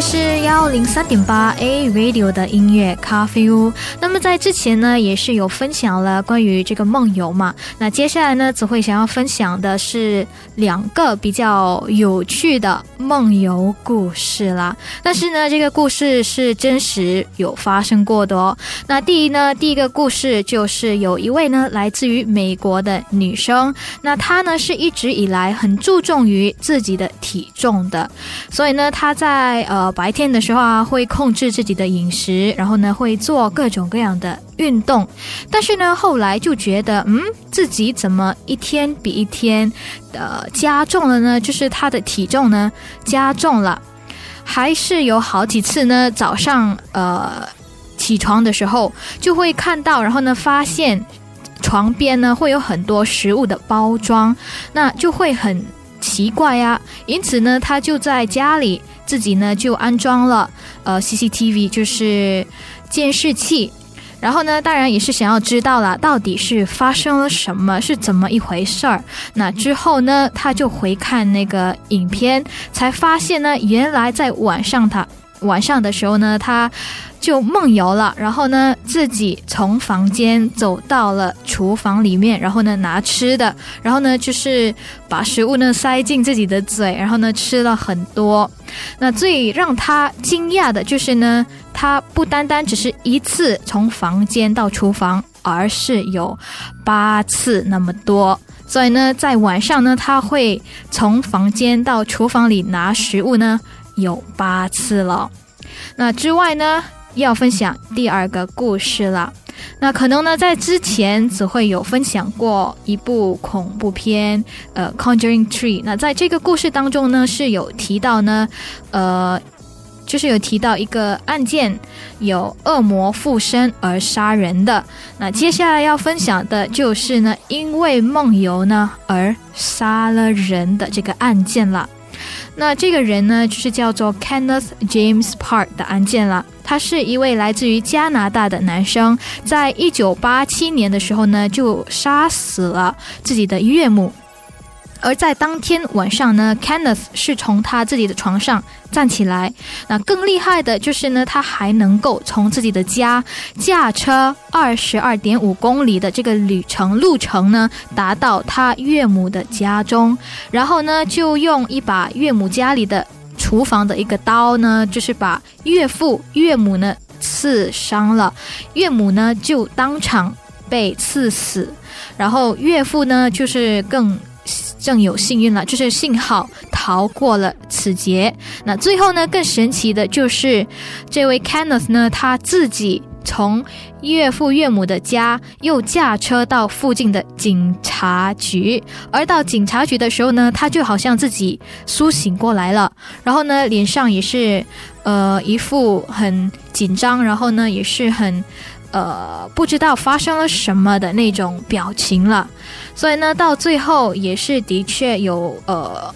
是幺零三点八 A Radio 的音乐咖啡屋。那么在之前呢，也是有分享了关于这个梦游嘛。那接下来呢，只会想要分享的是两个比较有趣的梦游故事啦。但是呢，这个故事是真实有发生过的哦。那第一呢，第一个故事就是有一位呢来自于美国的女生，那她呢是一直以来很注重于自己的体重的，所以呢，她在呃白天的时候啊，会控制自己的饮食，然后呢，会做各种各样的运动。但是呢，后来就觉得，嗯，自己怎么一天比一天的加重了呢？就是他的体重呢加重了，还是有好几次呢，早上呃起床的时候就会看到，然后呢发现床边呢会有很多食物的包装，那就会很奇怪呀。因此呢，他就在家里。自己呢就安装了呃 CCTV，就是监视器，然后呢，当然也是想要知道了到底是发生了什么，是怎么一回事儿。那之后呢，他就回看那个影片，才发现呢，原来在晚上他晚上的时候呢，他。就梦游了，然后呢，自己从房间走到了厨房里面，然后呢拿吃的，然后呢就是把食物呢塞进自己的嘴，然后呢吃了很多。那最让他惊讶的就是呢，他不单单只是一次从房间到厨房，而是有八次那么多。所以呢，在晚上呢，他会从房间到厨房里拿食物呢，有八次了。那之外呢？要分享第二个故事了，那可能呢，在之前只会有分享过一部恐怖片，呃，《Conjuring Tree》。那在这个故事当中呢，是有提到呢，呃，就是有提到一个案件，有恶魔附身而杀人的。那接下来要分享的就是呢，因为梦游呢而杀了人的这个案件了。那这个人呢，就是叫做 Kenneth James Part 的案件了。他是一位来自于加拿大的男生，在一九八七年的时候呢，就杀死了自己的岳母。而在当天晚上呢，Kenneth 是从他自己的床上站起来。那更厉害的就是呢，他还能够从自己的家驾车二十二点五公里的这个旅程路程呢，达到他岳母的家中，然后呢，就用一把岳母家里的。厨房的一个刀呢，就是把岳父岳母呢刺伤了，岳母呢就当场被刺死，然后岳父呢就是更更有幸运了，就是幸好逃过了此劫。那最后呢，更神奇的就是这位 Kenneth 呢他自己。从岳父岳母的家又驾车到附近的警察局，而到警察局的时候呢，他就好像自己苏醒过来了，然后呢，脸上也是呃一副很紧张，然后呢也是很呃不知道发生了什么的那种表情了，所以呢，到最后也是的确有呃。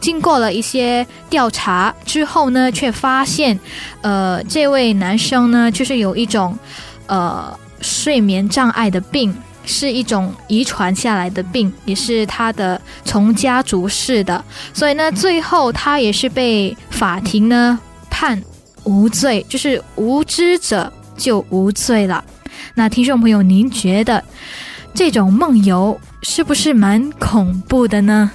经过了一些调查之后呢，却发现，呃，这位男生呢，就是有一种，呃，睡眠障碍的病，是一种遗传下来的病，也是他的从家族式的，所以呢，最后他也是被法庭呢判无罪，就是无知者就无罪了。那听众朋友，您觉得这种梦游是不是蛮恐怖的呢？